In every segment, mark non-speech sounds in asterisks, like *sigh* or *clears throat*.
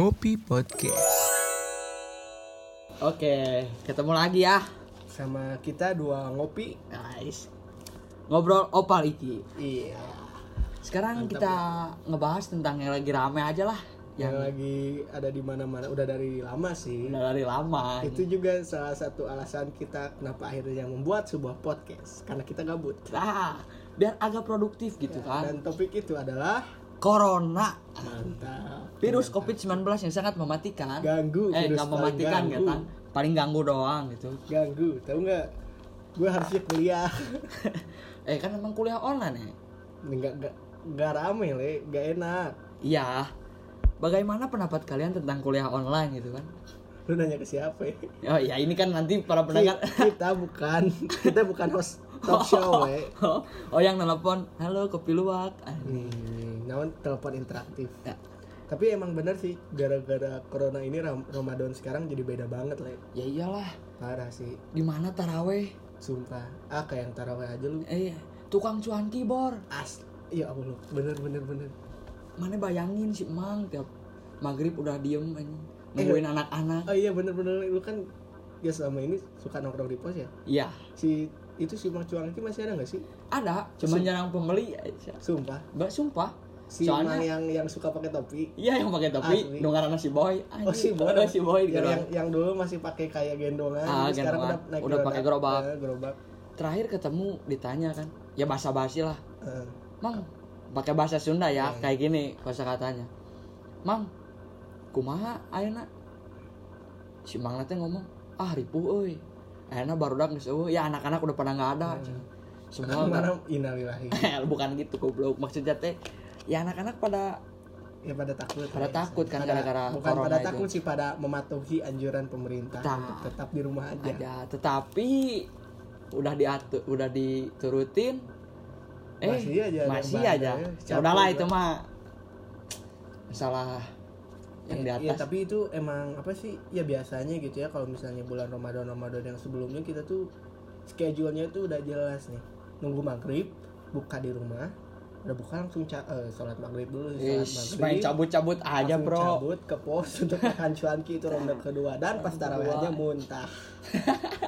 Ngopi Podcast. Oke, ketemu lagi ya. Sama kita dua ngopi. Guys. Ngobrol opal iki. Iya. Sekarang kita ngebahas tentang yang lagi rame aja lah. Yang Yang lagi ada di mana-mana udah dari lama sih. udah dari lama. Itu juga salah satu alasan kita kenapa akhirnya membuat sebuah podcast karena kita gabut. Nah, biar agak produktif gitu kan. Dan topik itu adalah Corona, mantap. virus COVID-19 yang sangat mematikan. Ganggu, Eh, nggak mematikan ganggu. kan. Paling ganggu doang gitu. Ganggu, tahu nggak? Gue harusnya kuliah. *laughs* eh, kan emang kuliah online ya. Nggak nggak nggak rame le, nggak enak. Iya. Bagaimana pendapat kalian tentang kuliah online gitu kan? Lu nanya ke siapa ya? Oh iya, ini kan nanti para pendengar Ki- kita bukan *laughs* kita bukan host talk show *laughs* le. oh, oh yang nelpon halo kopi luwak Nih, namun telepon interaktif. ya, Tapi emang bener sih gara-gara corona ini Ram- Ramadan sekarang jadi beda banget le. ya iyalah Parah sih, gimana taraweh sumpah. Ah kayak yang taraweh aja lu. eh tukang cuan kibor As, ya Allah, bener bener bener. mana bayangin si emang tiap maghrib udah diem ini nungguin anak-anak Oh iya bener bener lu kan ya selama ini suka nongkrong di pos ya. iya Si itu si Cuang itu masih ada nggak sih? ada cuman jarang pembeli aja Sumpah. mbak sumpah Si soalnya yang yang suka pakai topi. iya yang pakai topi Asli. dengaran si boy Oh si boy, oh, si boy yang, gitu. yang, yang dulu masih pakai kayak gendongan, Ah, sekarang gendongan. udah naik Udah pakai gerobak. Eh, gerobak. terakhir ketemu ditanya kan ya basa basi lah Eh, Mang, pakai bahasa Sunda ya, kayak gini bahasa katanya. Mang, kumaha ayeuna? Si Mang teh ngomong, "Ah, ripuh euy." Ayeuna barudak geus eueuh. Ya anak-anak udah pada nggak ada. Semua Mana *laughs* innalillahi. *laughs* bukan gitu goblok. Maksudnya teh ya anak-anak pada Ya pada takut. Pada ya. takut kan gara-gara bukan corona pada itu. takut sih pada mematuhi anjuran pemerintah Nah. untuk tetap di rumah aja. ada, tetapi udah diatur, udah diturutin eh Masih aja masih aja. ya. Ya udahlah itu mah masalah yang di Ya, atas. ya, tapi itu emang apa sih? Ya biasanya gitu ya kalau misalnya bulan Ramadan Ramadan yang sebelumnya kita tuh schedule-nya tuh udah jelas nih. Nunggu maghrib, buka di rumah, udah buka langsung ca- eh, sholat maghrib dulu, sholat Ish, maghrib. main cabut-cabut aja bro cabut ke pos untuk *laughs* makan cuanki itu ronde kedua dan pas tarawih aja muntah. *laughs*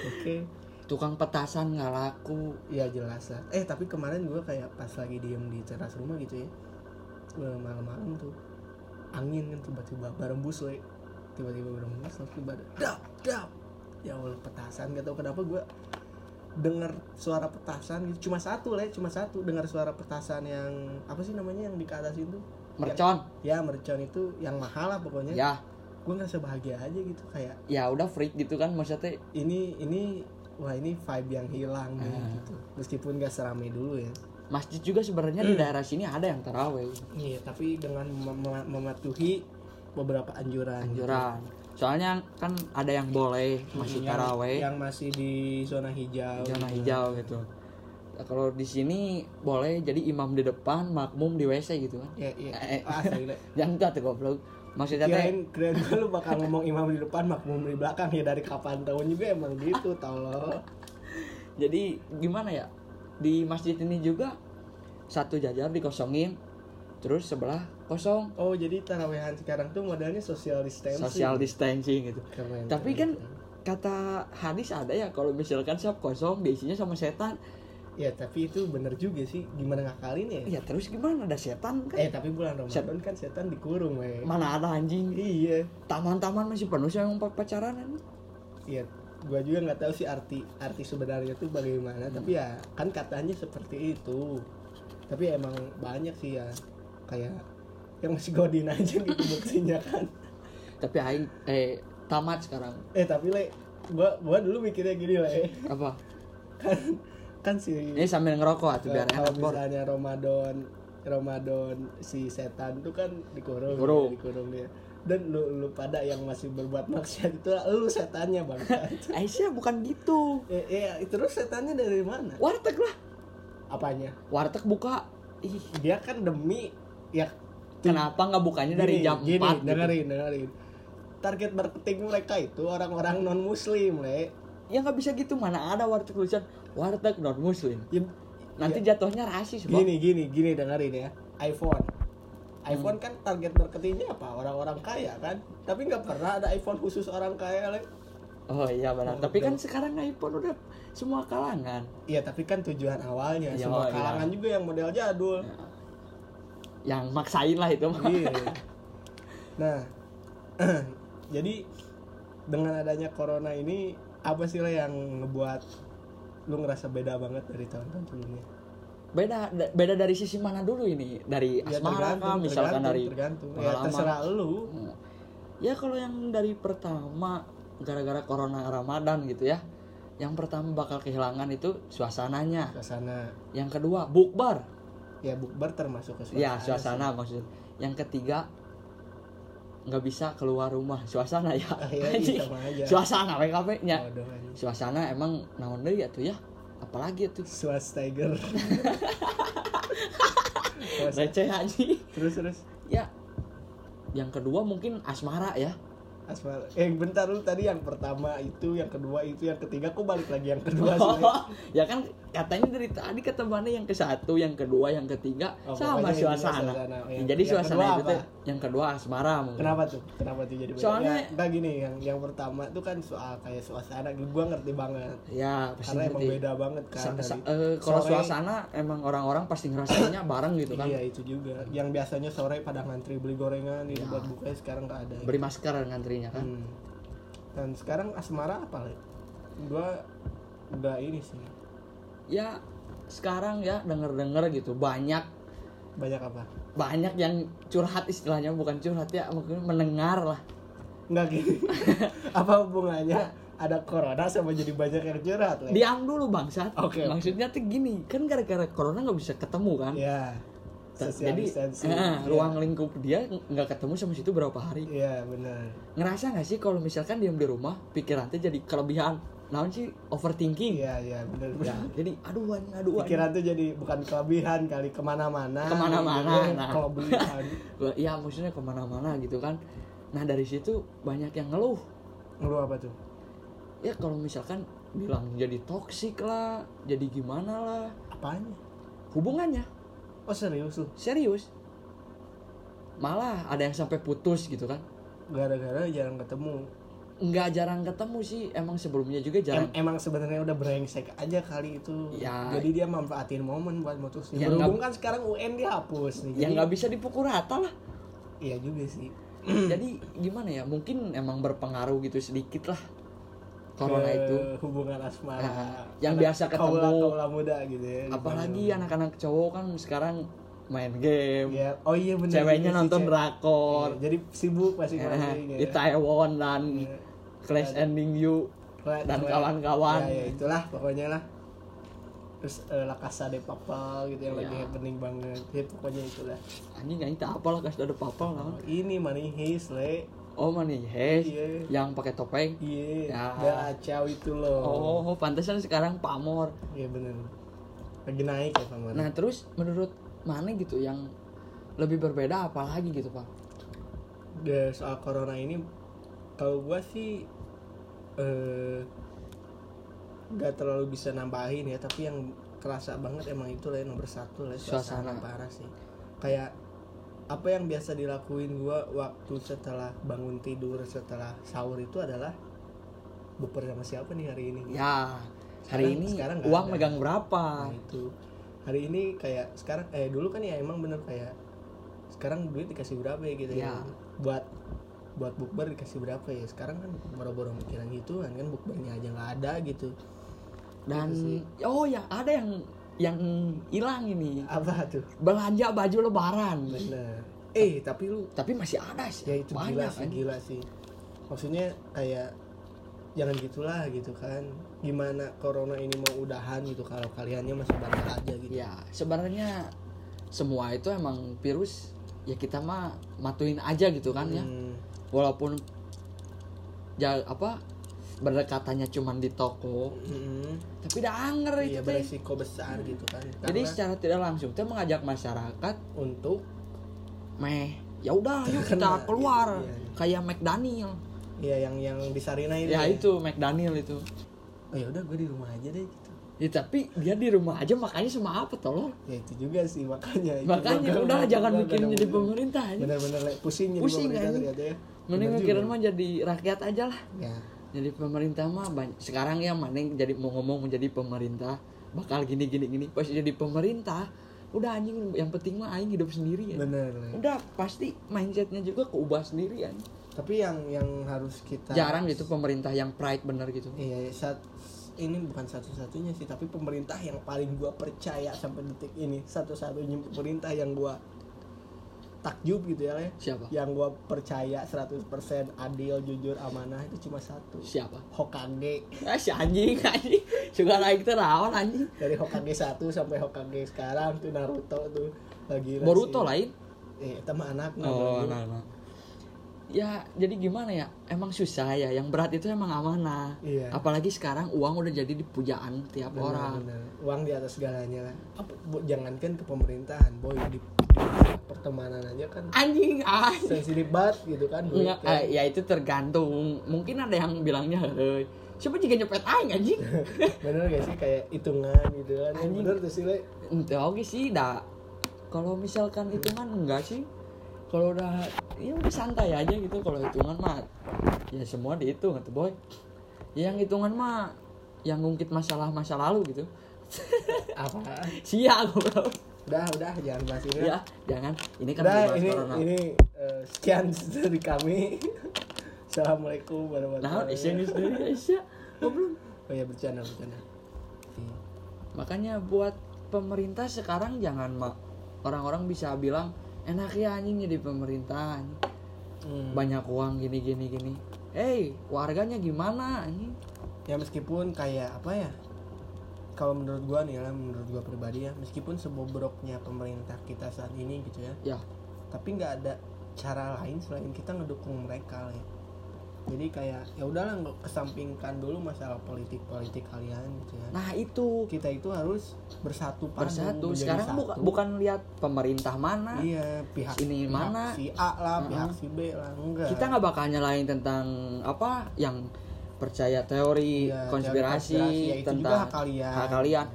Oke. tukang petasan nggak laku Iya jelas lah. Eh tapi kemarin gue kayak pas lagi diem di teras rumah gitu ya, malam-malam tuh angin kan tiba-tiba berembus le, tiba-tiba berembus terus tiba dap dap. Ya Allah petasan gak tau kenapa gue dengar suara petasan gitu. Cuma satu le cuma satu. Dengar suara petasan yang apa sih namanya yang di ke atas itu? Mercon. Ya mercon itu yang mahal lah pokoknya. Ya. Gue ngerasa bahagia aja gitu kayak ya udah freak gitu kan maksudnya. Ini ini wah ini vibe yang hilang nih Ah. gitu. Meskipun gak seramai dulu ya masjid juga sebenarnya di daerah sini ada yang taraweh Iya, tapi dengan mem- mem- mematuhi beberapa anjuran. anjuran soalnya kan ada yang boleh masih Yang- taraweh Yang masih di zona hijau. zona gitu. hijau gitu Nah, kalau di sini boleh jadi imam di depan makmum di wc gitu kan Iya, iya. Eh, eh. *laughs* Jangan tuh goblok maksudnya Kirain, kirain gue lu bakal ngomong imam di depan, makmum di belakang ya dari kapan tahun juga emang gitu, tolong. jadi gimana ya di masjid ini juga satu jajar dikosongin terus sebelah kosong Oh, jadi tarawehan sekarang tuh modelnya social distancing. social distancing gitu Keren, tapi keren, kan kata hadis ada ya kalau misalkan shop kosong diisinya sama setan. Ya, tapi itu bener juga sih. Gimana ngakalin ya? ya terus gimana ada setan kan Eh, tapi bulan Ramadan kan setan dikurung, we. mana ada anjing Iya. taman-taman masih penuh sih yang pacaran Iya, gua juga nggak tahu sih arti arti sebenarnya tuh bagaimana. Tapi ya kan katanya seperti itu. Tapi emang banyak sih ya kayak yang masih godin aja gitu buktinya kan. tapi aing eh tamat sekarang Eh tapi le, gua gua dulu mikirnya gini le, apa kan kan si ini sambil ngerokok tuh biar kalau enak bor misalnya Ramadan Ramadan si setan tuh kan dikurung, Dikurung. dikurung dia. Dan lu lu pada yang masih berbuat maksiat itu lu setannya bang. *laughs* Aisyah bukan gitu. Eh, eh, terus setannya dari mana? warteg lah. Apanya? warteg buka. Ih. Dia kan demi ya kenapa nggak bukanya dari gini, jam gini, 4 gitu? dengerin dengerin. Target marketing mereka itu orang-orang non muslim le. Ya nggak bisa gitu. Mana ada warteg tulisan warteg non muslim Ya, nanti jatuhnya rasis bang. Gini gini gini dengerin ya. iPhone iPhone kan target marketingnya apa? Orang-orang kaya kan? Tapi nggak pernah ada iPhone khusus orang kaya Le. oh iya benar. Oh, tapi kan sekarang iPhone udah semua kalangan. Iya tapi kan tujuan awalnya. Iya, semua iya. kalangan juga yang model jadul. Yang maksain lah itu mah. Iya. Nah, *clears throat* jadi dengan adanya corona ini apa sih lah yang ngebuat lu ngerasa beda banget dari tahun-tahun sebelumnya? Beda da- beda dari sisi mana dulu ini dari Ya, asmara kah misalkan tergantung, dari tergantung. Ya pengalaman. terserah lu. Hmm. ya kalau yang dari pertama gara-gara corona ramadan gitu ya yang pertama bakal kehilangan itu suasananya ke sana. yang kedua bukbar Ya bukber termasuk ke suasana. ya suasana maksud yang ketiga nggak bisa keluar rumah suasana ya Ah, *laughs* sama *laughs* aja. suasana WKP nya Waduh, suasana emang naon deui atuh ya apalagi tuh Swas Tiger. Swas- *laughs* receh aja terus terus ya yang kedua mungkin asmara ya aspal. Eh bentar lu tadi yang pertama itu, yang kedua itu, yang ketiga kok balik lagi yang kedua *laughs* sih. Le? ya kan katanya dari tadi ketemuannya yang ke satu yang kedua yang ketiga Oh, sama suasana suasana. Ya, Yang- jadi yang suasana kedua itu apa? tuh yang kedua asmara mungkin Kenapa tuh? Kenapa tuh jadi? Soalnya- ya, enggak gini, yang yang pertama tuh kan soal kayak suasana, gua ngerti banget. ya pasti Karena emang ngerti. beda banget kan. Sa- sa- eh, kalau sore- suasana emang orang-orang pasti ngerasainnya bareng gitu kan Iya itu juga. Yang biasanya sore pada ngantri beli gorengan itu buat buka sekarang nggak ada. beri masker ngantrinya kan Hmm. Dan sekarang asmara apa? Gua udah ini sih. Ya sekarang ya denger-denger gitu banyak Banyak apa? banyak yang curhat istilahnya bukan curhat ya mungkin mendengar lah Enggak gini. *laughs* apa hubungannya ada corona sama jadi banyak yang curhat Le? diam dulu bangsat Oke, oke. maksudnya tuh gini kan gara-gara corona nggak bisa ketemu kan Ya. Social jadi eh, ruang lingkup dia ng- nggak ketemu sama situ berapa hari Iya benar. ngerasa nggak sih kalau misalkan diam di rumah pikiran teh jadi kelebihan naon sih overthinking. Iya iya benar. ya *laughs* jadi aduh anjing. pikiran tuh jadi bukan kelebihan kali ke mana-mana. Ke mana-mana, *laughs* Jadi nah. kelebihan *laughs* Gua- iya maksudnya ke mana-mana gitu kan. Nah dari situ banyak yang ngeluh. Ngeluh apa tuh? Ya kalau misalkan bilang jadi toksik lah jadi gimana lah. Apanya hubungannya. Oh serius lu? Serius. Malah ada yang sampai putus gitu kan. Gara-gara jarang ketemu nggak jarang ketemu sih. Emang sebelumnya juga jarang. Em- emang sebenarnya udah brengsek aja kali itu. Ya. jadi dia manfaatin momen buat mutusin Ya, berhubung kan sekarang UN dihapus nih yang jadi nggak bisa dipukul rata lah. Iya juga sih. *clears throat* Jadi gimana ya? Mungkin emang berpengaruh gitu sedikit lah. Corona Ke itu. hubungan asmara Nah, yang Anak biasa ketemu. kaula kaula muda gitu ya apalagi anak-anak cowok kan sekarang main game. Ya oh iya bener ceweknya si nonton ce- drakor. Iya, jadi sibuk masing-masing di ya. Taiwan dan Iya. Clash Ending You dan kawan-kawan. ya, ya itulah pokoknya lah. Terus eh, La Casa de Papel gitu yang Ya. lagi happening banget. Ya pokoknya itulah. Anjing anjing tak apa lah kasih ada papal lah oh, ini Money Heist le. Oh mana Hes Iya. yang pakai topeng. Iya. Ya. Gacau itu loh. Oh pantesan sekarang pamor iya bener. Lagi naik ya paman nah terus menurut mana gitu yang lebih berbeda apalagi gitu pak? De, soal corona ini kalau gua sih eh nggak terlalu bisa nambahin ya tapi yang kerasa banget emang itu lah yang nomor satu lah suasana, Suasana. parah sih kayak apa yang biasa dilakuin gua waktu setelah bangun tidur setelah sahur itu adalah buper sama siapa nih hari ini ya hari Sekarang- ini sekarang uang ada. megang berapa Nah, itu hari ini kayak sekarang eh dulu kan ya emang bener kayak sekarang duit dikasih berapa ya gitu ya Ya. buat buat bukber dikasih berapa ya? Sekarang kan boro-boro mikiran gitu kan kan bukbernya aja nggak ada gitu. Dan Gitu oh ya ada yang yang hilang ini. Apa tuh? Belanja baju lebaran. Bener. Eh tapi lu tapi masih ada sih. Ya itu gila banyak sih kan. gila sih. Maksudnya kayak jangan gitulah gitu kan. Gimana corona ini mau udahan gitu kalau kaliannya masih banyak aja gitu. Ya sebenarnya semua itu emang virus ya kita mah matuin aja gitu kan ya. Hmm, walaupun ya apa berdekatannya cuman di toko mm-mm. tapi udah anger iya itu teh. beresiko besar gitu kan. Jadi Karena secara tidak langsung kita mengajak masyarakat untuk meh ya udah *laughs* yuk kita keluar. Iya, iya. kayak McDaniel. Ya yang yang di Sarina itu ya ya. itu McDaniel itu. Oh ya udah gue di rumah aja deh gitu ya tapi dia di rumah aja makanya sama apa tolong? Ya itu juga sih makanya itu makanya gua- udah jangan gua- jadi pemerintah aja bener-bener like, pusing jadi Pusing, pemerintah ya. Mending mikirin mah jadi rakyat aja lah. Ya. Jadi pemerintah mah banyak sekarang ya maning jadi mau ngomong menjadi pemerintah bakal gini gini gini. Pas jadi pemerintah udah anjing yang penting mah aing hidup sendiri ya. Bener udah pasti mindsetnya juga keubah sendiri kan tapi yang yang harus kita jarang gitu pemerintah yang pride bener gitu. Iya saat ini bukan satu-satunya sih tapi pemerintah yang paling gua percaya sampai detik ini. Satu-satunya pemerintah yang gua takjub gitu ya Le. siapa? Yang gua percaya 100% adil jujur amanah itu cuma satu. Siapa? Hokage. Ah si anjing anjing. Suka lagi terawan anjing. Dari Hokage 1 sampai Hokage sekarang tuh Naruto tuh lagi Boruto lain? Eh itu mah anaknya oh nah, nah. Ya jadi gimana ya? Emang susah ya. Yang berat itu emang amanah. Iya. apalagi sekarang uang udah jadi di pujaan tiap Benar, orang. benar. uang di atas segalanya lah. Apa bu- jangankan ke pemerintahan boy di, di pertemanan aja kan anjing sensitif banget gitu kan duit kan. eh, ya itu tergantung. Mungkin ada yang bilangnya hei siapa juga nyepet aing anjing? *laughs* Bener gak sih? Kayak hitungan gitu kan. Anjing. bener tuh sih le. Oke sih dah. Kalau misalkan hitungan enggak sih kalau udah ya udah santai aja gitu. Kalau hitungan mah ya semua dihitung atau boy. Ya yang hitungan mah yang ngungkit masalah masa lalu gitu. *laughs* Apa siap bro udah udah jangan bahas ini. Ya jangan. Ini kan udah ini corona. ini eh, sekian dari kami. *laughs* Assalamualaikum nah warahmatullahi ini sendiri Asia goblok. Oh ya bercanda bercanda. Iya. makanya buat pemerintah sekarang jangan mak. Orang-orang bisa bilang enak ya anjing jadi pemerintah anjing. Hmm. banyak uang gini gini gini. Hey warganya gimana anjing? Ya meskipun kayak apa ya? Kalau menurut gua nih lah menurut gua pribadi ya meskipun sebobroknya pemerintah kita saat ini gitu ya ya. tapi nggak ada cara lain selain kita ngedukung mereka ya jadi kayak ya udahlah nggak kesampingkan dulu masalah politik politik kalian gitu ya nah itu kita itu harus bersatu padu, bersatu sekarang satu. buka- bukan lihat pemerintah mana iya pihak ini pihak mana. si A lah Uh-uh. pihak si B lah enggak kita nggak bakal nyalain tentang apa yang percaya teori Iya, teori konspirasi, konspirasi, ya itu juga tentang hak kalian. hak kalian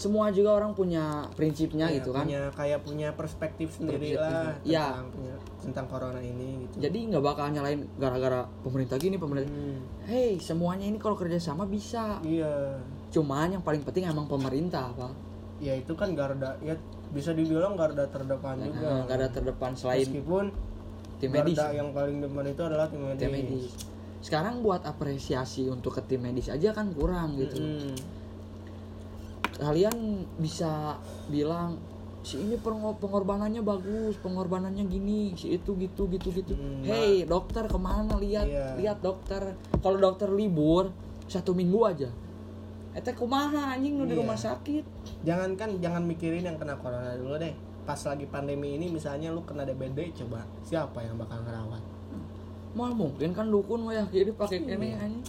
semua juga orang punya prinsipnya Iya, gitu kan. punya kayak punya perspektif sendiri Perspektif. lah Iya. tentang punya- tentang corona ini gitu. Jadi nggak bakal nyalain gara-gara pemerintah gini pemerintah Hmm, hey semuanya ini kalau kerjasama bisa. Iya. Cuman yang paling penting emang pemerintah apa ya itu kan garda ya bisa dibilang garda terdepan juga. Nah, garda terdepan selain meskipun tim medis. garda yang paling depan itu adalah tim medis, tim medis. Sekarang buat apresiasi untuk ke tim medis aja kan kurang gitu. Hmm. Kalian bisa bilang si ini pengor- pengorbanannya bagus pengorbanannya gini si itu gitu gitu gitu. Hmm, hey dokter ke mana? Lihat Iya. lihat dokter. Kalau dokter libur satu minggu aja. Eta kumaha anjing nu di Iya. rumah sakit? Jangan kan jangan mikirin yang kena corona dulu deh. Pas lagi pandemi ini misalnya lu kena DBD coba. Siapa yang bakal ngerawat? Mal mungkin kan dukun ya jadi pakai Iya. kene anjing.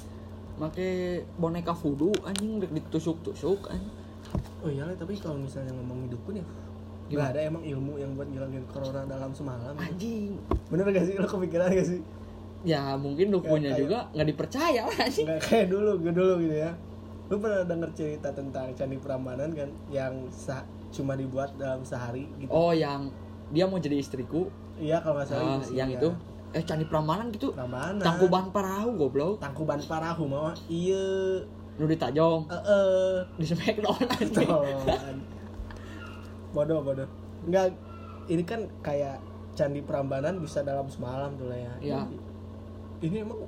Pakai boneka voodoo anjing ditusuk-tusuk anjing oh iya lah, tapi kalau misalnya ngomongin dukun ya nggak ada emang ilmu yang buat ngilangin corona dalam semalam. Anjing. Bener gak sih? Lo kepikiran gak sih? Ya mungkin dukunnya Kayak- juga nggak dipercaya lah anjing. Nggak kayak dulu gue dulu gitu ya. Lu pernah denger cerita tentang candi Prambanan kan? Yang sa- cuma dibuat dalam sehari gitu. Oh yang dia mau jadi istriku. Iya kalau nggak salah Ah, sih, yang iya. itu. Eh candi prambanan gitu? Prambanan. Tangkuban parahu goblok. Tangkuban parahu mah iya nu ditajong eh eh di smackdown anjing. Tolongan. bodoh bodoh. Nggak ini kan kayak candi Prambanan bisa dalam semalam tuh lah ya. Iya. ini emang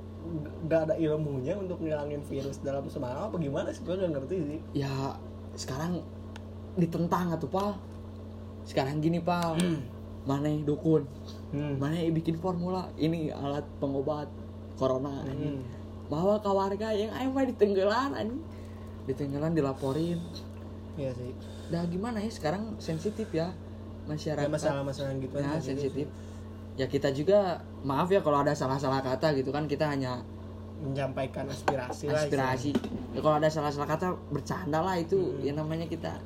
nggak ada ilmunya untuk ngilangin virus dalam semalam apa gimana sih? Gue nggak ngerti sih. Ya sekarang ditentang atuh pal. Sekarang gini pal. Mana dukun? Hmm. mana bikin formula? Ini alat pengobat corona. Hmm. Bawa ke warga yang ayo mah ditenggelan anjing. Ditenggelan dilaporin. Iya sih. Dah gimana ya? Sekarang sensitif ya masyarakat. Ya masalah-masalah gitu nah, aja sensitif. ya kita juga maaf ya kalau ada salah-salah kata gitu kan kita hanya menyampaikan aspirasi lah aspirasi. ya kalau ada salah-salah kata bercanda lah itu. Hmm. ya namanya kita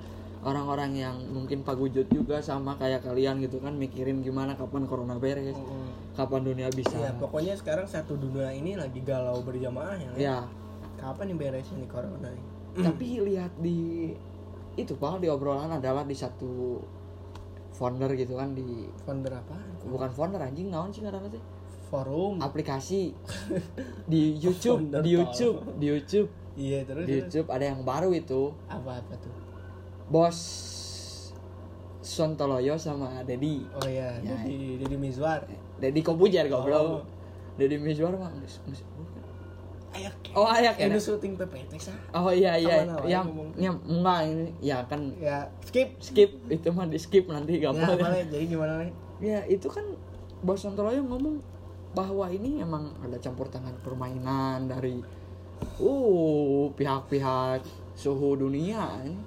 orang-orang yang mungkin pagujut juga sama kayak kalian gitu kan mikirin gimana kapan corona beres istilahnya. Mm-mm. kapan dunia bisa. Ya pokoknya sekarang satu dunia ini lagi galau berjamaah ya. ya Kapan nih beresnya nih corona nih? *clears throat* tapi lihat di itu pak di obrolan adalah di satu founder gitu kan di founder apa bukan founder anjing naon sih ngaranna teh forum. Aplikasi. *laughs* Di YouTube di YouTube di YouTube. Iya terus di YouTube ada yang baru itu. Apa apa tuh bos Sontoloyo sama Dedi oh iya Ya. jadi jadi Mizwar. Dedi Kobujer Oh. goblok. Dedi Mizwar mah geus- geus- ayak Oh ayak ya. Ini syuting PPT sah Oh iya iya. Yang yang enggak ini ya kan. Ya skip. Skip itu mah di skip nanti ya gampang boleh. Jadi gimana nih ya itu kan bos Sontoloyo ngomong bahwa ini emang ada campur tangan permainan dari uh pihak-pihak suhu dunia ini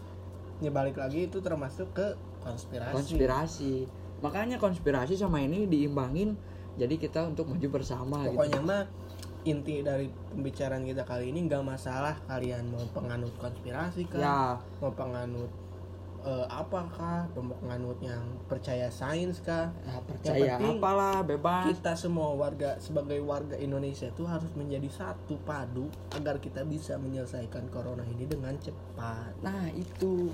ya balik lagi itu termasuk ke konspirasi. Konspirasi. Makanya konspirasi sama ini diimbangin jadi kita untuk maju bersama gitu. Pokoknya mah inti dari pembicaraan kita kali ini nggak masalah kalian mau penganut konspirasi kah ya. mau penganut eh, apakah mau penganut yang percaya sains kah. Ya, percaya penting apalah bebas. kita semua warga sebagai warga Indonesia itu harus menjadi satu padu agar kita bisa menyelesaikan corona ini dengan cepat. Nah itu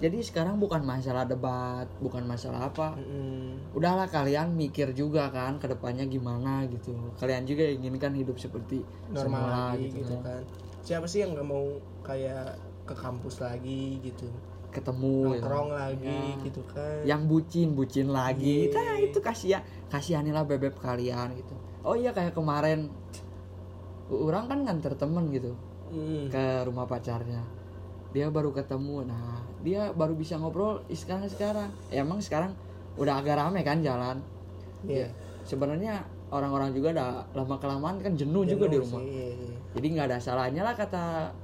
jadi sekarang bukan masalah debat bukan masalah apa Mm-mm. udahlah kalian mikir juga kan ke depannya gimana gitu kalian juga inginkan hidup seperti normal semula lagi gitu, kan siapa sih yang nggak mau kayak ke kampus lagi gitu ketemu gitu. nongkrong lagi Ya. gitu kan yang bucin bucin lagi Iya. nah itu kasihan kasihanilah bebek kalian gitu oh iya kayak kemarin orang kan nganter temen gitu Mm. ke rumah pacarnya dia baru ketemu. Nah dia baru bisa ngobrol sekarang sekarang. Ya, emang sekarang udah agak rame kan jalan? Iya. ya sebenarnya orang-orang juga udah lama kelamaan kan jenuh, juga di Jenuh rumah. sih, iya, iya. jadi nggak ada salahnya lah kata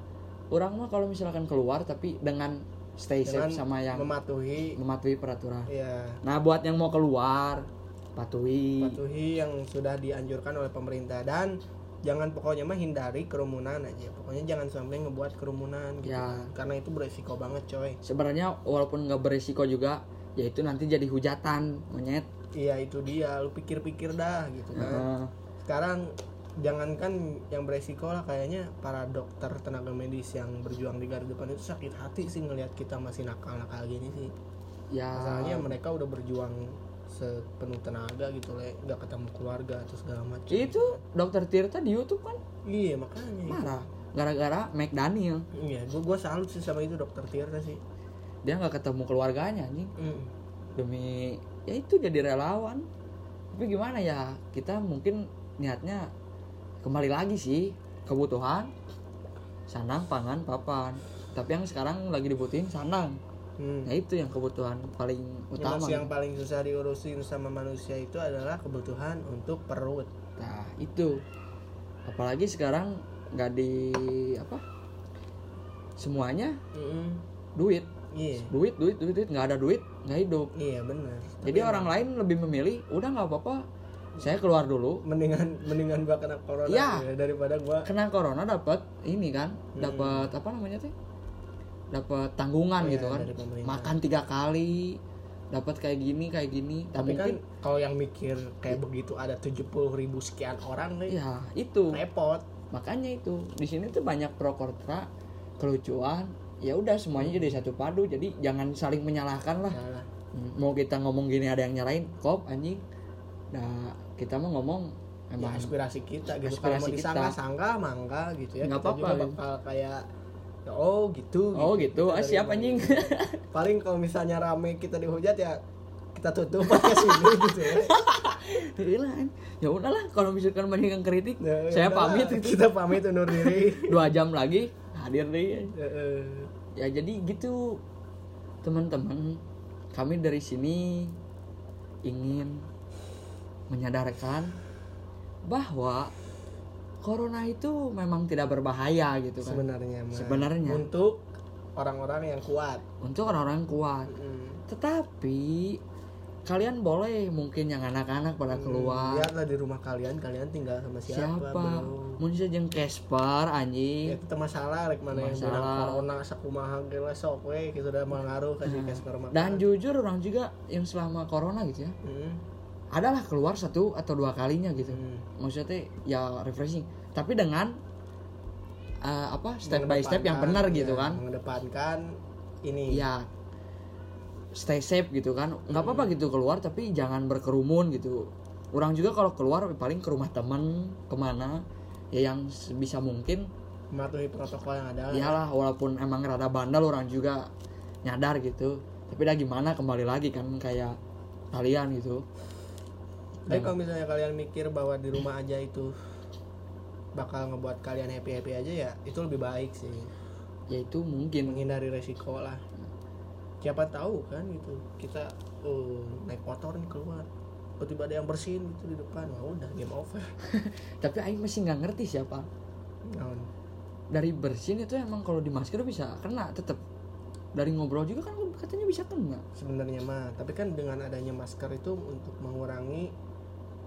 orang mah kalau misalkan keluar tapi dengan stay dengan safe sama yang mematuhi. mematuhi peraturan. Ya nah buat yang mau keluar patuhi. Patuhi yang sudah dianjurkan oleh pemerintah dan jangan pokoknya mah hindari kerumunan aja. Pokoknya jangan sampai ngebuat kerumunan gitu. Ya. kan. karena itu beresiko banget coy. Sebenarnya walaupun nggak beresiko juga ya itu nanti jadi hujatan monyet. Iya itu dia. Lu pikir-pikir dah gitu kan. Sekarang jangankan yang beresiko lah kayaknya para dokter tenaga medis yang berjuang di garda depan itu sakit hati sih ngelihat kita masih nakal-nakal gini sih. Ya. Masalahnya mereka udah berjuang sepenuh tenaga gitu le nggak ketemu keluarga atau segala macam. Itu dokter Tirta di YouTube kan? Iya makanya. Marah. Gara-gara McDaniel. Iya gua gua salut sih sama itu dokter Tirta sih. Dia nggak ketemu keluarganya anjing. Mm. demi ya itu jadi relawan. Tapi gimana ya kita mungkin niatnya kembali lagi sih kebutuhan sandang pangan papan. Tapi yang sekarang lagi dibutuhin sandang Hmm. nah itu yang kebutuhan paling utama. Yang, yang paling susah diurusin sama manusia itu adalah kebutuhan untuk perut. nah itu. Apalagi sekarang nggak di apa semuanya Mm-mm. duit. Iya, duit duit duit duit. Nggak ada duit nggak hidup. Iya benar. jadi orang lain lebih memilih udah nggak apa-apa saya keluar dulu. Mendingan mendingan gua kena corona ya, daripada gua kena corona dapat ini kan dapat apa namanya tuh dapat tanggungan Iya, gitu kan. makan tiga kali dapat kayak gini kayak gini. Tapi kan mungkin kalau yang mikir kayak begitu ada 70 ribu sekian orang nih ya itu. repot. Makanya itu di sini tuh banyak pro kontra kelucuan. Ya udah semuanya jadi satu padu. Jadi jangan saling menyalahkan lah. Salah. Hmm, mau kita ngomong gini ada yang nyalain kop anjing. Nah kita mau ngomong ya emang aspirasi kita gitu. Kalau mau disangka sangka mangga gitu ya. Nggak apa-apa. bakal kayak ya, oh gitu oh gitu. Kita ah dari siap mana. anjing. *laughs* Paling kalau misalnya rame kita dihujat ya kita tutup *laughs* podcast ini gitu ya *laughs* Iya, ya udahlah kalau misalkan banyak yang kritik Ya, saya udahlah, pamit kita pamit undur diri. Dua jam lagi hadir deh. Ya, eh, ya jadi gitu teman-teman. Kami dari sini ingin menyadarkan bahwa corona itu memang tidak berbahaya gitu kan sebenarnya. Sebenarnya. untuk orang-orang yang kuat untuk orang-orang kuat Mm. tetapi kalian boleh mungkin yang anak-anak pada keluar lihatlah di rumah kalian kalian tinggal sama siapa, siapa mungkin jeung Casper ya anjing itu masalah rek mana yang Masalah. corona sakumaha we sok we udah mengaruh kasih Casper makan dan jujur orang juga yang selama corona gitu ya Mm. Adalah keluar satu atau dua kalinya gitu. Mm. maksudnya ya refreshing. Tapi dengan eh, apa step by step yang benar gitu ya, kan. mengedepankan ini. Iya stay safe gitu kan. Nggak apa-apa gitu keluar tapi jangan berkerumun gitu. Orang juga kalau keluar paling ke rumah teman ke mana ya yang bisa mungkin. Mematuhi protokol yang ada iyalah walaupun emang rada bandel orang juga nyadar gitu. Tapi dah gimana kembali lagi kan kayak kalian gitu Tapi kalau misalnya kalian mikir bahwa di rumah aja itu bakal ngebuat kalian happy happy aja ya itu lebih baik sih. Ya itu mungkin. Menghindari resiko lah. Siapa tahu kan gitu kita uh, naik motor nih keluar tiba-tiba ada yang bersihin gitu di depan. Wah udah game over. *laughs* Tapi Aing masih nggak ngerti siapa. Naon. dari bersin itu emang kalau di masker bisa kena tetap dari ngobrol juga kan katanya bisa kena. Sebenarnya mah tapi kan dengan adanya masker itu untuk mengurangi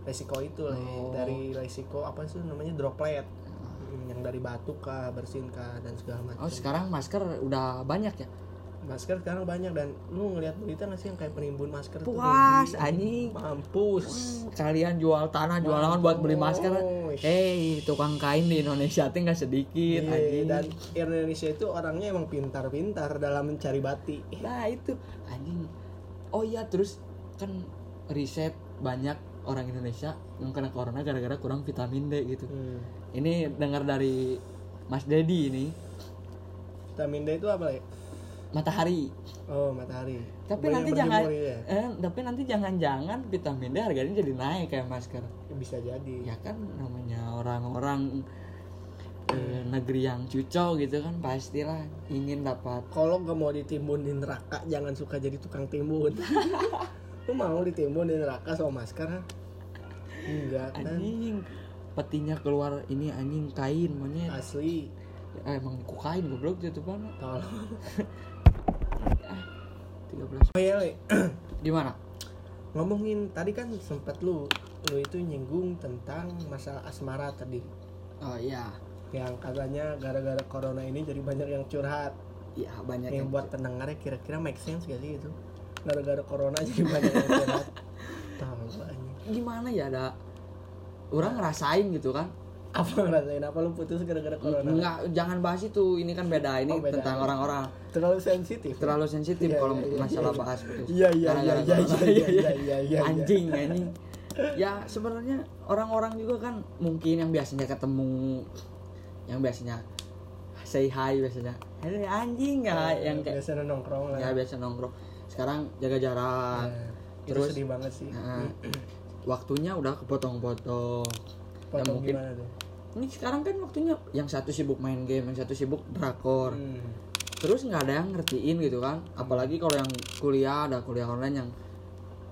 resiko itu lah. Oh. dari resiko apa sih namanya droplet Hmm, yang dari batuk kah bersin kah dan segala macam oh sekarang masker udah banyak ya masker sekarang banyak dan lu ngelihat berita nggak sih yang kayak penimbun masker puas anjing mampus kalian jual tanah jual lahan buat beli masker. Hei, tukang kain di Indonesia tuh nggak sedikit Iya, anjing. dan Indonesia itu orangnya emang pintar-pintar dalam mencari bati Nah itu anjing. Oh iya terus kan riset banyak orang Indonesia yang kena corona gara-gara kurang vitamin D gitu. hmm. Ini dengar dari Mas Dedi ini vitamin D itu apa ya matahari. oh matahari Tapi Banyak nanti jangan ya? eh, tapi nanti jangan-jangan vitamin D harganya jadi naik kayak masker. bisa jadi Ya kan namanya orang-orang eh, negeri yang cucok gitu kan pastilah ingin dapat kalau gak mau ditimbun di neraka jangan suka jadi tukang timbun *laughs* lu mau ditimbun di neraka sama masker ha? enggak kan. Anjing. Petinya keluar ini anjing kain monyet. Asli. Eh, emang ku kain goblok jatuh mana tolong. 13 oh iya Le. *clears throat* di mana ngomongin tadi kan sempat lu lu itu nyinggung tentang masalah asmara tadi. Oh iya. Yang katanya gara-gara corona ini jadi banyak yang curhat. Iya banyak yang yang buat pendengarnya kira-kira make sense gak sih itu gara-gara corona jadi banyak yang curhat tahu gimana ya ada orang ngerasain gitu kan? Apa ngerasain? Apa lu putus gara-gara corona? Enggak, jangan bahas itu. Ini kan beda ini Oh, beda. tentang orang-orang. Terlalu sensitif. Terlalu sensitif Iya, kalau iya, iya, masalah iya. bahas putus. Iya, iya, iya, iya, corona. iya, iya, iya, iya. anjing anjing. Ya sebenarnya orang-orang juga kan mungkin yang biasanya ketemu yang biasanya say hi biasanya hey, anjing ya yang kayak biasa nongkrong lah. Ya biasa nongkrong sekarang jaga jarak. Nah, itu terus sedih banget sih. Nah, waktunya udah kepotong-potong. Ya mungkin gimana tuh? ini sekarang kan waktunya yang satu sibuk main game yang satu sibuk drakor. Hmm. terus nggak ada yang ngertiin gitu kan? Apalagi kalau yang kuliah ada kuliah online yang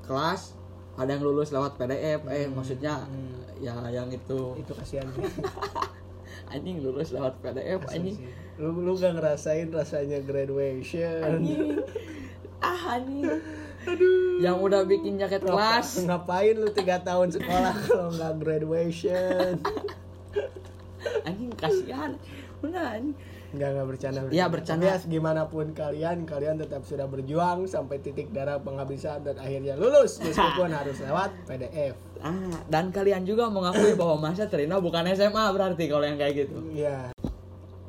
kelas ada yang lulus lewat PDF eh maksudnya Hmm. ya yang itu. Itu kasihan sih. *laughs* Anjing lulus lewat PDF anjing. lu lu gak ngerasain rasanya graduation. Anjing *laughs* ah anjing yang udah bikin jaket kelas. ngapain lu tiga tahun sekolah kalau nggak graduation? *laughs* Anjing kasihan. Bener anjing nggak nggak bercanda Iya, bercanda. Tapi ya gimana pun kalian kalian tetap sudah berjuang sampai titik darah penghabisan dan akhirnya lulus. Meskipun *laughs* harus lewat PDF ah dan kalian juga mengakui bahwa masa Trina bukan SMA berarti kalau yang kayak gitu. Iya.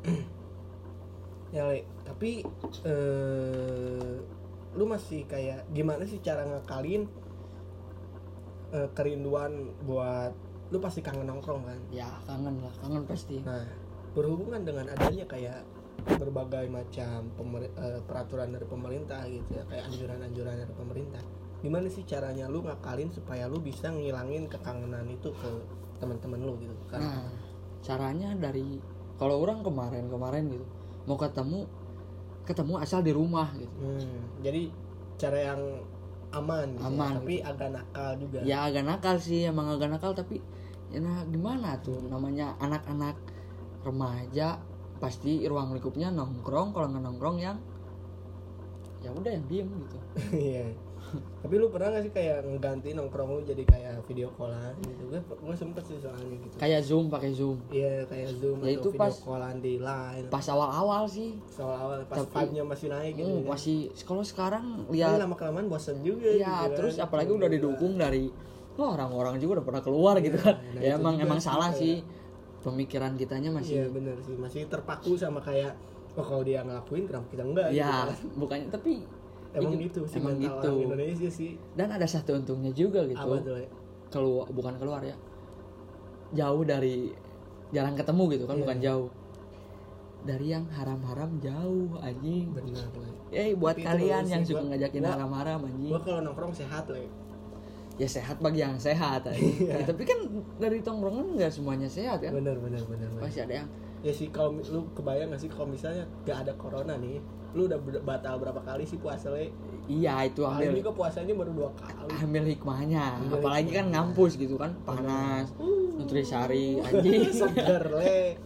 *clears throat* ya, Le, tapi eh lu masih kayak gimana sih cara ngakalin eh, kerinduan buat lu pasti kangen nongkrong kan? ya kangen lah kangen pasti Nah, berhubungan dengan adanya kayak berbagai macam pemer- eh, peraturan dari pemerintah gitu ya, kayak anjuran-anjuran dari pemerintah. Gimana sih caranya lu ngakalin supaya lu bisa ngilangin kekangenan itu ke teman-teman lu gitu kan? Nah, caranya dari kalau orang kemarin-kemarin gitu mau ketemu ketemu asal di rumah gitu. Hmm, jadi cara yang aman, gitu ya, Aman. tapi agak nakal juga. Ya agak nakal sih, emang agak nakal tapi ya nah gimana tuh namanya anak-anak remaja pasti ruang lingkupnya nongkrong kalau nggak nongkrong yang ya udah yang diem gitu. *laughs* Iya. Tapi lu pernah gak sih kayak ngeganti nongkrong lu jadi kayak video callan gitu? Gue gue sempet sih soalnya gitu. Kayak zoom pakai zoom. Iya kayak zoom Ya, atau itu video pas- callan di line. Pas awal-awal sih. soal awal pas Tapi- vibe-nya masih naik gitu. Kan. masih kalau sekarang lihat lama kelamaan bosan juga ya gitu terus kan. apalagi udah didukung dari wah orang-orang juga udah pernah keluar gitu kan nah ya itu emang emang salah kayak- sih pemikiran kitanya iya masih bener sih masih terpaku sama kayak oh kalau dia ngelakuin kenapa kita enggak gitu ya kan. bukannya tapi emang ini- gitu sih emang gitu orang Indonesia sih dan ada satu untungnya juga gitu apa tuh Le? keluar bukan keluar ya jauh dari jarang ketemu gitu kan Iya. bukan jauh dari yang haram-haram jauh anjing bener Le. eh buat Tapi kalian yang suka gua- ngajakin haram-haram anjing gua kalau nongkrong sehat le ya sehat bagi yang sehat. *laughs* Iya. Ya, tapi kan dari tongkrongan nggak semuanya sehat kan bener bener bener bener. masih ada yang ya sih kalau lu kebayang gak sih kalau misalnya gak ada corona nih lu udah batal berapa kali sih puasa le? Iya itu Paling ambil juga puasanya baru dua kali. Ambil hikmahnya. Ambil apalagi kan hikmahnya. ngampus gitu kan panas. nutrisari *laughs* anjing. Seger le.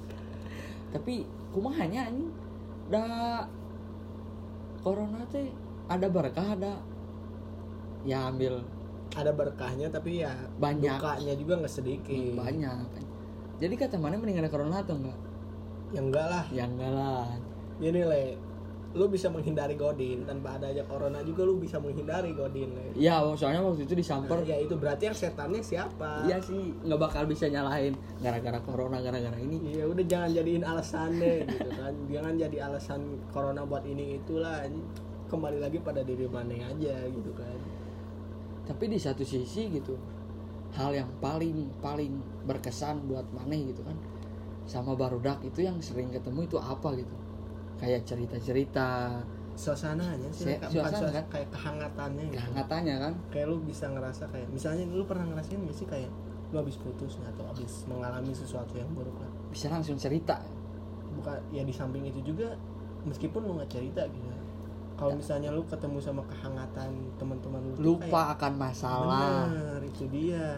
Tapi kumahanya anjing? Da corona teh ada berkah ada? Ya ambil. Ada berkahnya tapi ya Banyak. dukanya juga nggak sedikit. Banyak jadi kata mana mending ada corona atau enggak ya enggak lah. Ya enggak lah. Gini le. Lu bisa menghindari godin tanpa adanya corona juga lu bisa menghindari godin le. Ya soalnya waktu itu disamper. Nah, ya itu berarti yang setannya siapa? Iya sih nggak bakal bisa nyalahin gara-gara corona gara-gara ini. Iya udah jangan jadiin alasan deh gitu kan. *laughs* Jangan jadi alasan corona buat ini itulah. Kembali lagi pada diri mana aja gitu kan. Tapi di satu sisi gitu hal yang paling paling berkesan buat maneh gitu kan sama barudak itu yang sering ketemu itu apa gitu? Kayak cerita-cerita. Suasananya sih Se- suasana suasana, kan? kayak kehangatannya gitu. Kehangatannya kan? Kayak lu bisa ngerasa kayak Misalnya lu pernah ngerasain gak sih kayak Lu habis putus atau habis mengalami sesuatu yang buruk lah? Bisa langsung cerita. Bukan ya di samping itu juga Meskipun lu gak cerita gitu. Ya. Kalau misalnya lu ketemu sama kehangatan teman-teman lu tuh kayak- lupa akan masalah. Bener, itu dia.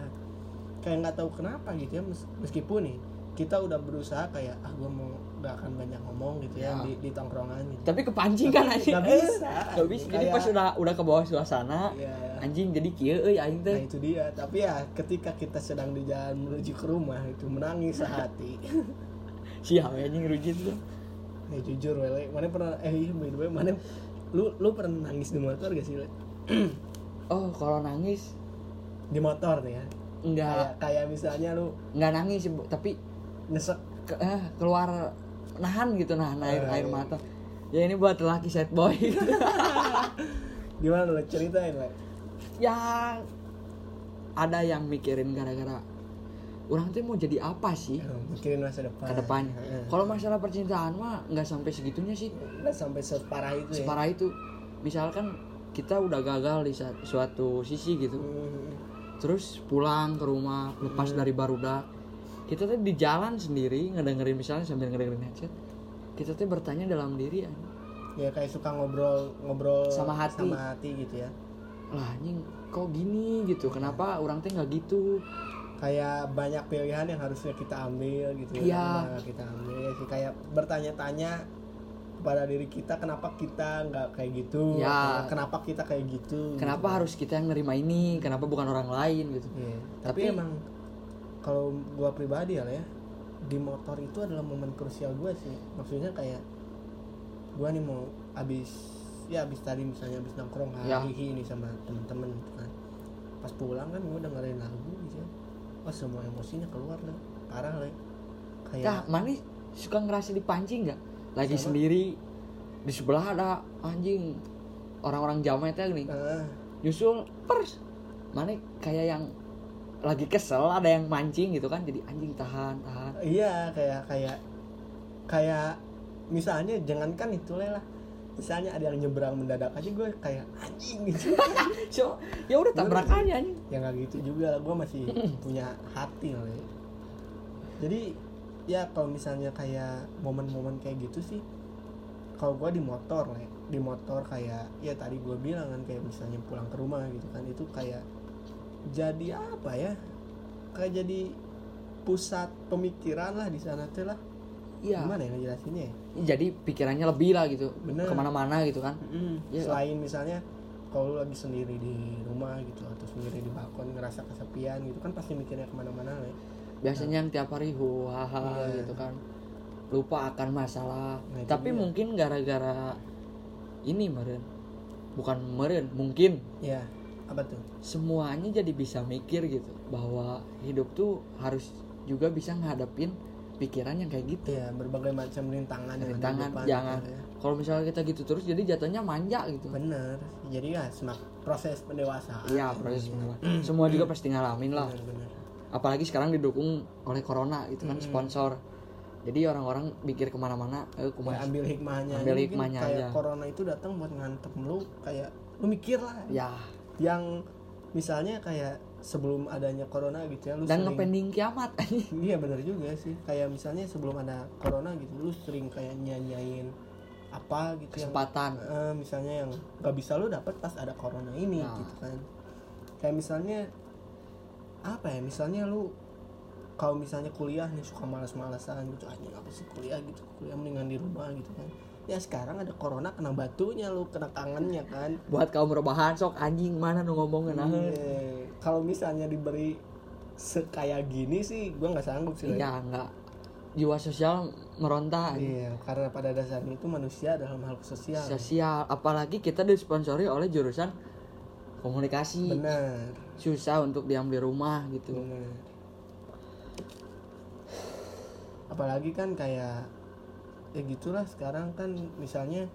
Kayak nggak tahu kenapa gitu ya, mes- meskipun nih kita udah berusaha kayak ah gue mau gak akan banyak ngomong gitu ya, Ya. di, di tongkrongan gitu. tapi kepancing kan anjing Nggak bisa. *laughs* Nggak bisa jadi Kayak- pas udah udah ke bawah suasana Iya. anjing jadi euy aing Nah teh itu dia. Tapi ya ketika kita sedang di jalan menuju ke rumah itu menangis sehati. *laughs* siapa anjing rujit tuh ya jujur wele, mana pernah eh iya, by the way, mana lu lu pernah nangis di motor gak sih? *clears throat* Oh kalau nangis Di motor nih ya. enggak Kayak kayak misalnya lu enggak nangis tapi nyesek ke- eh, keluar nahan gitu nahan air Oh, air iya. mata. Ya ini buat laki sad boy. *laughs* Gimana lu ceritain le? yang ada yang mikirin gara-gara orang tuh mau jadi apa sih? Eh, Mikirin masa depan. ke depannya kalau masalah percintaan mah nggak sampai segitunya sih. Nggak sampai separah itu ya? Separah itu. Misalkan kita udah gagal di suatu sisi gitu. Hmm, terus pulang ke rumah lepas dari barudak kita tuh di jalan sendiri ngedengerin misalnya sambil ngedengerin headset. Kita tuh bertanya dalam diri anjing, ya kayak suka ngobrol ngobrol Sama hati. sama hati gitu ya. Lah anjing kok gini gitu? Kenapa orang teh nggak gitu? Kayak banyak pilihan yang harusnya kita ambil gitu ya nggak kita ambil? Ya sih kayak bertanya-tanya kepada diri kita kenapa kita nggak kayak gitu? Ya. Kenapa kita kayak gitu? Kenapa gitu. harus kita yang nerima ini? Kenapa bukan orang lain gitu? Iya. tapi, Tapi- emang kalau gua pribadi ya ya di motor itu adalah momen krusial gua sih. Maksudnya kayak gua nih mau abis ya abis tadi misalnya abis nongkrong Ya. hahihi nih sama temen-temen gitu kan. Pas pulang kan gua dengerin lagu gitu. Ya oh semua emosinya keluar lah parah lah kayak Kak, mana suka ngerasa dipancing nggak? Lagi Sama. sendiri di sebelah ada anjing orang-orang jamet teh nih. Ah, nyusul pers. Mana kayak yang lagi kesel ada yang mancing gitu kan jadi anjing tahan tahan iya kayak kayak kayak misalnya jangankan itu lah misalnya ada yang nyebrang mendadak aja gue kayak anjing gitu *laughs* so ya udah tabrak aja anjing ya nggak gitu juga gue masih *clears throat* punya hati loh ya. jadi ya kalau misalnya kayak momen-momen kayak gitu sih kalau gue di motor lah ya. di motor kayak ya tadi gue bilang kan kayak misalnya pulang ke rumah gitu kan itu kayak jadi apa ya? Kayak jadi pusat pemikiran lah di sana tuh lah. Iya. Gimana ya ngejelasinnya? Ya jadi pikirannya lebih lah gitu Bener. ke mana-mana gitu kan. Ya. selain misalnya kalau lu lagi sendiri di rumah gitu atau sendiri di balkon ngerasa kesepian gitu kan pasti mikirnya ke mana-mana lah ya. biasanya yang tiap hari huhaha Iya. gitu kan. Lupa akan masalah. Nah, tapi dia. mungkin gara-gara ini meren. Bukan meren mungkin. Ya apa tuh? Semuanya jadi bisa mikir gitu bahwa hidup tuh harus juga bisa ngadepin pikiran yang kayak gitu. Ya berbagai macam rintangan Rintangan, depan jangan. gitu ya. kalau misalnya kita gitu terus jadi jatuhnya manja gitu. Bener. Jadi ya semak proses pendewasaan. Iya proses pengelolaan. semua juga pasti ngalamin lah. Bener, bener. apalagi sekarang didukung oleh corona gitu kan sponsor. Jadi orang-orang mikir ke mana-mana eh Ya, ambil hikmahnya. Ambil hikmahnya kayak aja. corona itu datang buat ngantem lu kayak lu mikir lah. Ya yang misalnya kayak sebelum adanya corona gitu ya lu dan sering ngepending kiamat *laughs* iya bener juga sih. Kayak misalnya sebelum ada corona gitu lu sering kayak nyanyain apa gitu yang kesempatan. Eh, misalnya yang gak bisa lu dapat pas ada corona ini Nah. gitu kan. Kayak misalnya apa ya misalnya lu kalau misalnya kuliah nih suka malas-malasan gitu aja apa sih kuliah? gitu kuliah mendingan di rumah gitu kan ya sekarang ada corona kena batunya lu kena kangennya kan. Buat kaum rebahan sok anjing mana nu ngomongin nah Iya. kalau misalnya diberi sekaya gini sih gua nggak sanggup sih Lay. ya enggak jiwa sosial meronta iya karena pada dasarnya itu manusia dalam hal sosial sosial. Apalagi kita disponsori oleh jurusan komunikasi. Benar. Susah untuk diam di rumah gitu. Bener. apalagi kan kayak ya gitulah sekarang kan misalnya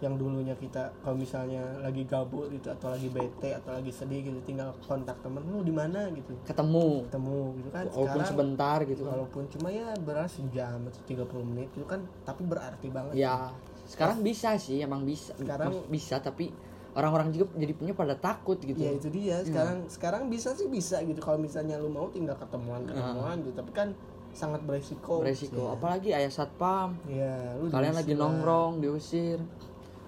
yang dulunya kita kalau misalnya lagi gabut gitu atau lagi bete atau lagi sedih gitu tinggal kontak temen lu di mana? gitu. Ketemu. Ketemu gitu kan. Walaupun sekarang sebentar gitu kan. walaupun cuma ya beras sejam atau 30 menit itu kan tapi berarti banget. Ya sekarang bisa sih emang bisa. Sekarang- bisa tapi orang-orang juga jadi punya pada takut gitu. Ya itu dia. Sekarang sekarang bisa sih bisa gitu. Kalau misalnya lu mau tinggal ketemuan ketemuan gitu. Tapi kan sangat beresiko. Beresiko. Apalagi ayah satpam. Ya lu kalian lagi lah. nongkrong diusir.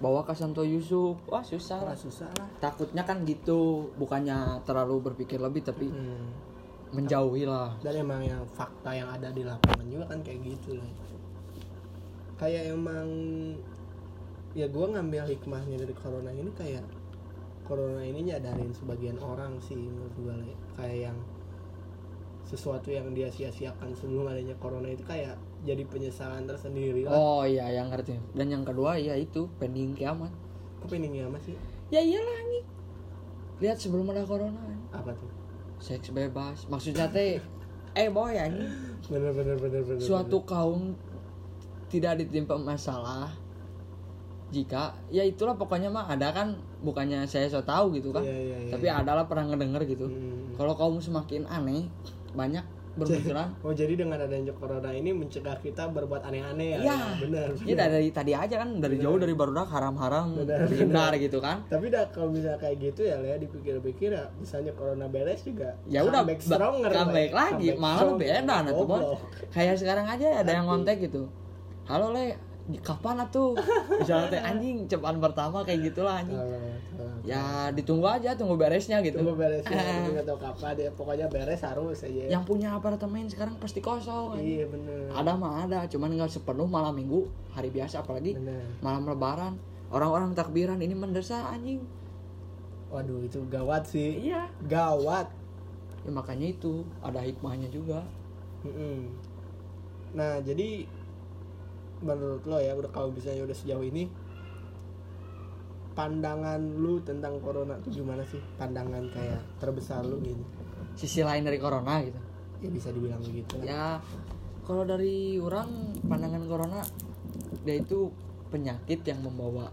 Bawa ke Santo Yusuf. Wah susah lah. Susah lah. Takutnya kan gitu bukannya terlalu berpikir lebih tapi Hmm. menjauhi lah. Dan emang yang fakta yang ada di lapangan juga kan kayak gitu lah. Kayak emang ya gue ngambil hikmahnya dari corona ini kayak corona ini nyadarin sebagian orang sih menurut gue Le. kayak yang sesuatu yang dia sia-siakan sebelum adanya corona itu kayak jadi penyesalan tersendiri lah. Oh iya yang ngerti. Dan yang kedua ya itu pending kiamat. Kok peningnya apa sih? Ya iyalah anjing lihat sebelum ada corona. Apa tuh? Seks bebas. Maksudnya teh *laughs* eh boy anjing bener bener bener bener suatu kaum tidak ditimpa masalah jika ya itulah pokoknya mah ada kan bukannya saya so tahu gitu kan Iya, iya, iya, tapi adalah pernah ngedenger gitu. Hmm. kalau kaum semakin aneh banyak *laughs* berpikiran Oh jadi dengan adanya corona ini mencegah kita berbuat aneh-aneh ya? Iya. benar. ya dari tadi aja kan dari jauh dari barudak haram-haram Benar, hindar *laughs* gitu kan Tapi dah kalau misalnya kayak gitu ya, ya dipikir-pikir ya, misalnya corona beres juga. ya udah comeback ba- stronger, comeback lagi malah lebih Bon. Goblok. kayak sekarang aja ada yang ngontek gitu halo le kapan atuh *laughs* misalnya teh anjing cepat pertama kayak gitulah anjing ya ditunggu aja tunggu beresnya gitu Tunggu beres ya, tapi *laughs* nggak tahu kapan ya. Pokoknya beres harus aja. yang punya apartemen sekarang pasti kosong anjing. Iya bener. ada mah ada cuman nggak sepenuh malam minggu hari biasa apalagi Bener. malam lebaran orang-orang takbiran ini mendesak anjing Waduh itu gawat sih. iya Gawat. ya makanya itu ada hikmahnya juga Mm-mm. Nah jadi menurut lo ya udah kalau misalnya udah sejauh ini pandangan lu tentang corona tuh gimana sih? Pandangan kayak terbesar lu gitu. Sisi lain dari corona gitu. Ya bisa dibilang begitu. Lah. ya kalau dari orang pandangan corona dia itu penyakit yang membawa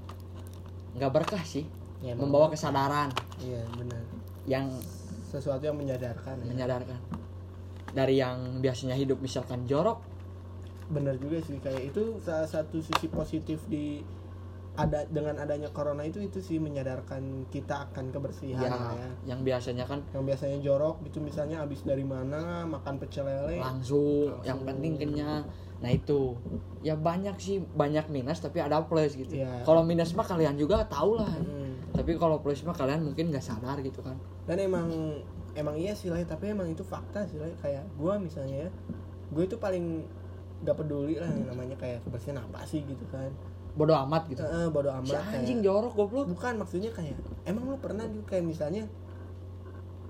nggak berkah sih. Ya, membawa kesadaran. Iya benar. Yang sesuatu yang menyadarkan ya. menyadarkan. Dari yang biasanya hidup misalkan jorok benar juga sih kayak itu salah satu sisi positif di ada dengan adanya corona itu itu sih menyadarkan kita akan kebersihan ya, ya. yang biasanya kan yang biasanya jorok gitu misalnya habis dari mana makan pecel lele. Langsung, yang penting kenyang. Nah itu. Ya banyak sih banyak minus tapi ada plus gitu. Iya. kalau minus mah kalian juga tahu lah. Hmm. tapi kalau plus mah kalian mungkin nggak sadar gitu kan. Dan emang emang iya sih lah tapi emang itu fakta sih lah. Kayak gue misalnya ya gue itu paling gak peduli lah yang namanya kayak kebersihan apa sih gitu kan. Bodoh amat gitu. Eh, bodo si amat anjing kayak, jorok goblok. Bukan maksudnya kayak emang lu pernah gitu kayak misalnya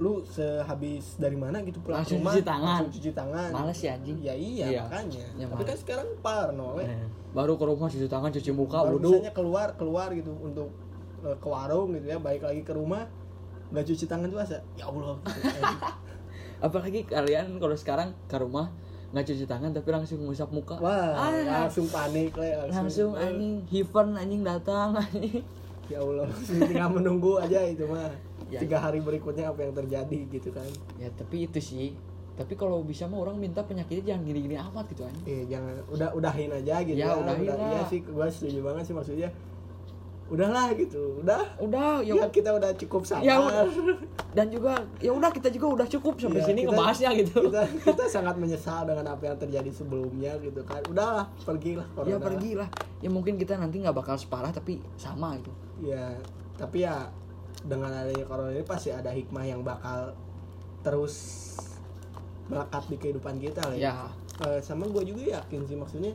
lu sehabis dari mana gitu pulang Langsung rumah cuci tangan. langsung cuci tangan. Males sih anjing. Ya iya, Iya. makanya. Ya, tapi kan sekarang parno. Eh, baru ke rumah cuci tangan cuci muka Baru wudhu. misalnya keluar keluar gitu untuk eh, ke warung gitu ya balik lagi ke rumah nggak cuci tangan tuh asa ya allah gitu. *laughs* apalagi kalian kalau sekarang ke rumah nggak cuci tangan tapi langsung ngusap muka. Wah Ah, langsung panik le langsung. eh, anjing heaven anjing datang anjing. Ya Allah *laughs* tinggal menunggu aja itu mah. Ya. tiga hari berikutnya apa yang terjadi gitu kan. Ya tapi itu sih. Tapi kalau bisa mah orang minta penyakitnya jangan gini-gini amat gitu anjing. Eh jangan udah udahin aja gitu Ya, ya, udahin Udah- lah. iya sih gue setuju banget sih maksudnya udahlah gitu udah. Udah ya, ya kita udah cukup sabar Ya udah. dan juga ya udah kita juga udah cukup sampai Iya, sini kita- ngebahasnya gitu. kita kita sangat menyesal dengan apa yang terjadi sebelumnya gitu kan. Udahlah pergilah corona ya pergilah. Ya mungkin kita nanti nggak bakal separah tapi sama gitu ya tapi ya dengan adanya corona ini pasti ada hikmah yang bakal terus melekat di kehidupan kita lah ya. Eh, sama gue juga yakin sih maksudnya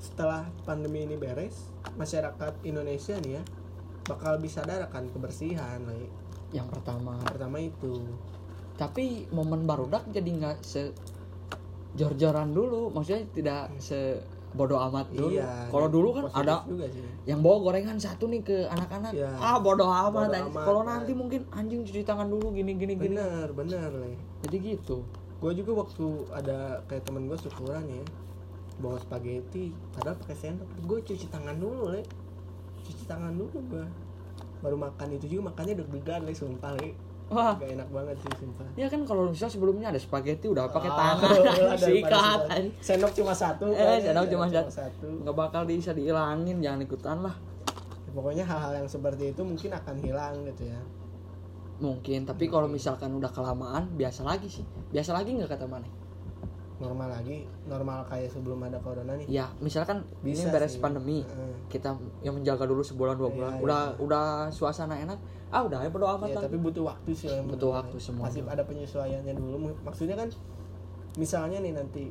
setelah pandemi ini beres masyarakat Indonesia nih ya bakal bisa sadar akan kebersihan ya. yang pertama. Pertama itu. Tapi momen barudak jadi nggak se jor-joran dulu. Maksudnya tidak se bodoh amat dulu. iya kalau dulu kan ada yang bawa gorengan satu nih ke anak-anak. Iya. ah bodoh amat amat, kalau nanti mungkin anjing cuci tangan dulu gini gini gini. Bener bener jadi gitu. Gue juga waktu ada kayak temen gue syukuran ya bawa spaghetti padahal pakai sendok. Gue cuci tangan dulu le. Cuci tangan dulu gue baru makan itu juga makannya deg-degan le sumpah le. Wah. Gak enak banget sih sumpah. Ya kan kalau misalnya sebelumnya ada spaghetti udah pakai Ah, tangan. *laughs* *laughs* sikat sendok. cuma satu Eh, kan, sendok cuma satu. satu. Nggak bakal bisa dihilangin jangan ikutan lah. Ya, pokoknya hal-hal yang seperti itu mungkin akan hilang gitu ya. Mungkin tapi kalau misalkan udah kelamaan biasa lagi sih. Biasa lagi nggak kata mana normal lagi normal kayak sebelum ada corona nih ya misalkan Bisa ini beres sih. pandemi Heeh. kita yang menjaga dulu sebulan dua Iya, bulan iya. udah udah suasana enak ah udah ya berdoa Ya, tapi butuh waktu sih yang Butuh waktu semua. Pasti ada penyesuaiannya dulu. Maksudnya kan misalnya nih nanti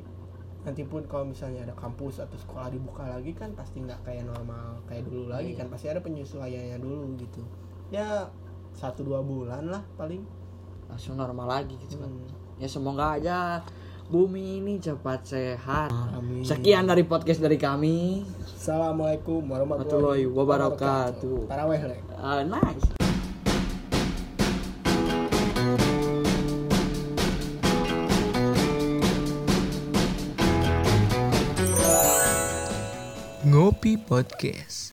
nanti pun kalau misalnya ada kampus atau sekolah dibuka lagi kan pasti nggak kayak normal kayak dulu lagi Iya. kan pasti ada penyesuaiannya dulu gitu. Ya satu dua bulan lah paling. langsung normal lagi gitu kan Hmm. ya semoga aja bumi ini cepat sehat Amin. sekian dari podcast dari kami Assalamualaikum Warahmatullahi wabarakatuh. Taraweh le. Uh, nice Ngopi Podcast.